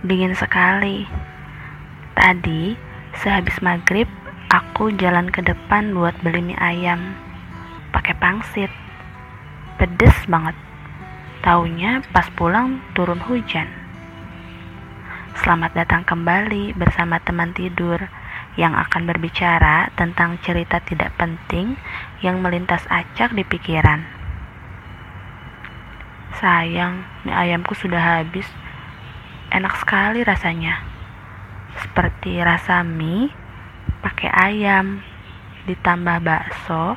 Dingin sekali. Tadi, sehabis maghrib, aku jalan ke depan buat beli mie ayam. Pakai pangsit. Pedes banget. Taunya pas pulang turun hujan. Selamat datang kembali bersama teman tidur yang akan berbicara tentang cerita tidak penting yang melintas acak di pikiran. Sayang, mie ayamku sudah habis. Enak sekali rasanya. Seperti rasa mie pakai ayam ditambah bakso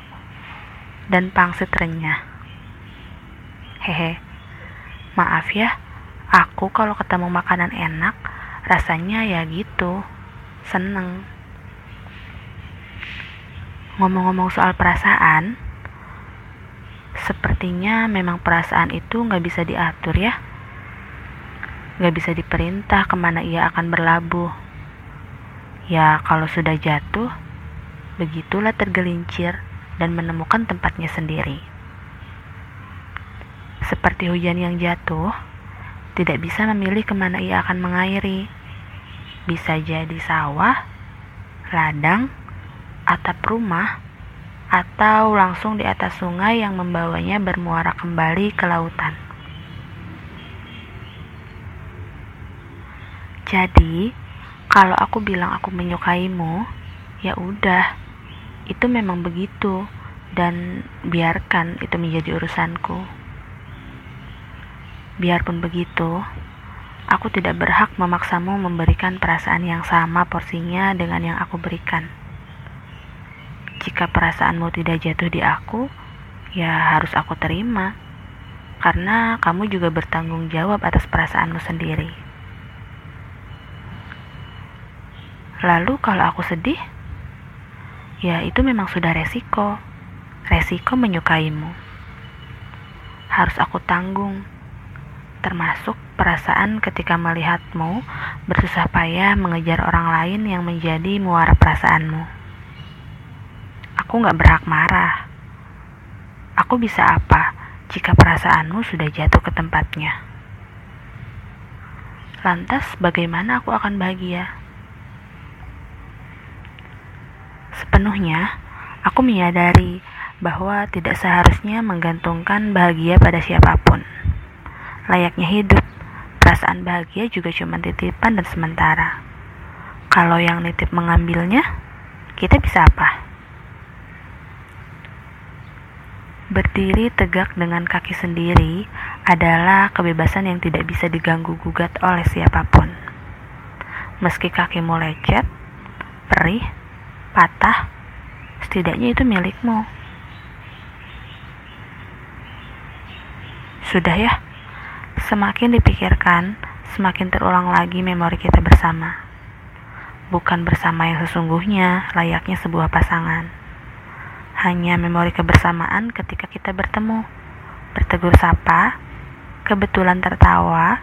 dan pangsit renyah. Hehe. Maaf ya, aku kalau ketemu makanan enak rasanya ya gitu. Seneng. Ngomong-ngomong soal perasaan, sepertinya memang perasaan itu nggak bisa diatur ya. Gak bisa diperintah ke mana ia akan berlabuh. Ya, kalau sudah jatuh, begitulah tergelincir dan menemukan tempatnya sendiri. Seperti hujan yang jatuh, tidak bisa memilih ke mana ia akan mengairi. Bisa jadi sawah, ladang, atap rumah, atau langsung di atas sungai yang membawanya bermuara kembali ke lautan. Jadi, kalau aku bilang aku menyukaimu, ya udah, itu memang begitu dan biarkan itu menjadi urusanku. Biarpun begitu, aku tidak berhak memaksamu memberikan perasaan yang sama porsinya dengan yang aku berikan. Jika perasaanmu tidak jatuh di aku, ya harus aku terima, karena kamu juga bertanggung jawab atas perasaanmu sendiri. Lalu kalau aku sedih, ya itu memang sudah resiko. Resiko menyukaimu. Harus aku tanggung. Termasuk perasaan ketika melihatmu bersusah payah mengejar orang lain yang menjadi muara perasaanmu. Aku gak berhak marah. Aku bisa apa jika perasaanmu sudah jatuh ke tempatnya? Lantas bagaimana aku akan bahagia? Sepenuhnya, aku menyadari bahwa tidak seharusnya menggantungkan bahagia pada siapa pun. Layaknya hidup, perasaan bahagia juga cuma titipan dan sementara. Kalau yang nitip mengambilnya, kita bisa apa? Berdiri tegak dengan kaki sendiri adalah kebebasan yang tidak bisa diganggu-gugat oleh siapa pun. Meski kakimu lecet, perih, patah, setidaknya itu milikmu. Sudah ya, semakin dipikirkan, semakin terulang lagi memori kita bersama. Bukan bersama yang sesungguhnya, layaknya sebuah pasangan. Hanya memori kebersamaan ketika kita bertemu, bertegur sapa, kebetulan tertawa,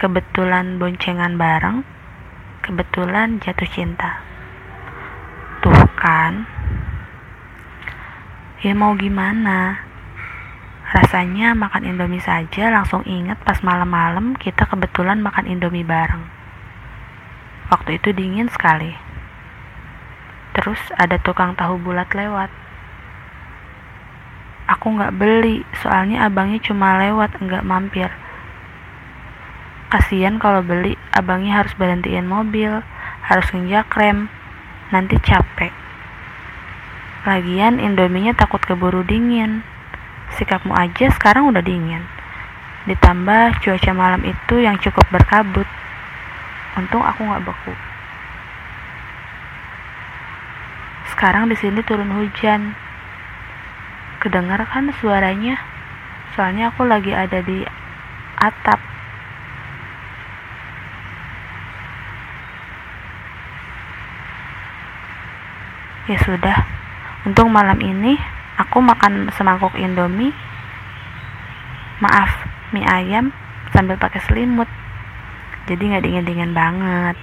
kebetulan boncengan bareng, kebetulan jatuh cinta kan? Ya mau gimana? Rasanya makan indomie saja langsung inget pas malam-malam kita kebetulan makan indomie bareng. Waktu itu dingin sekali. Terus ada tukang tahu bulat lewat. Aku nggak beli soalnya abangnya cuma lewat nggak mampir. Kasihan kalau beli abangnya harus berhentiin mobil harus nginjak rem. Nanti capek Lagian Indominya takut keburu dingin. Sikapmu aja sekarang udah dingin. Ditambah cuaca malam itu yang cukup berkabut. Untung aku nggak beku. Sekarang di sini turun hujan. Kedengar kan suaranya? Soalnya aku lagi ada di atap. Ya sudah, Untung malam ini aku makan semangkuk indomie. Maaf, mie ayam sambil pakai selimut. Jadi nggak dingin-dingin banget.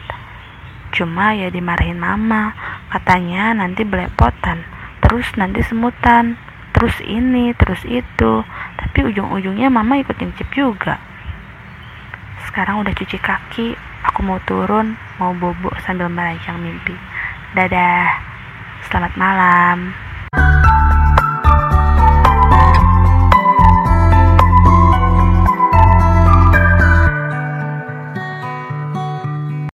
Cuma ya dimarahin mama, katanya nanti belepotan, terus nanti semutan, terus ini, terus itu. Tapi ujung-ujungnya mama ikut nyicip juga. Sekarang udah cuci kaki, Aku mau turun, mau bobo sambil merancang mimpi. Dadah, selamat malam.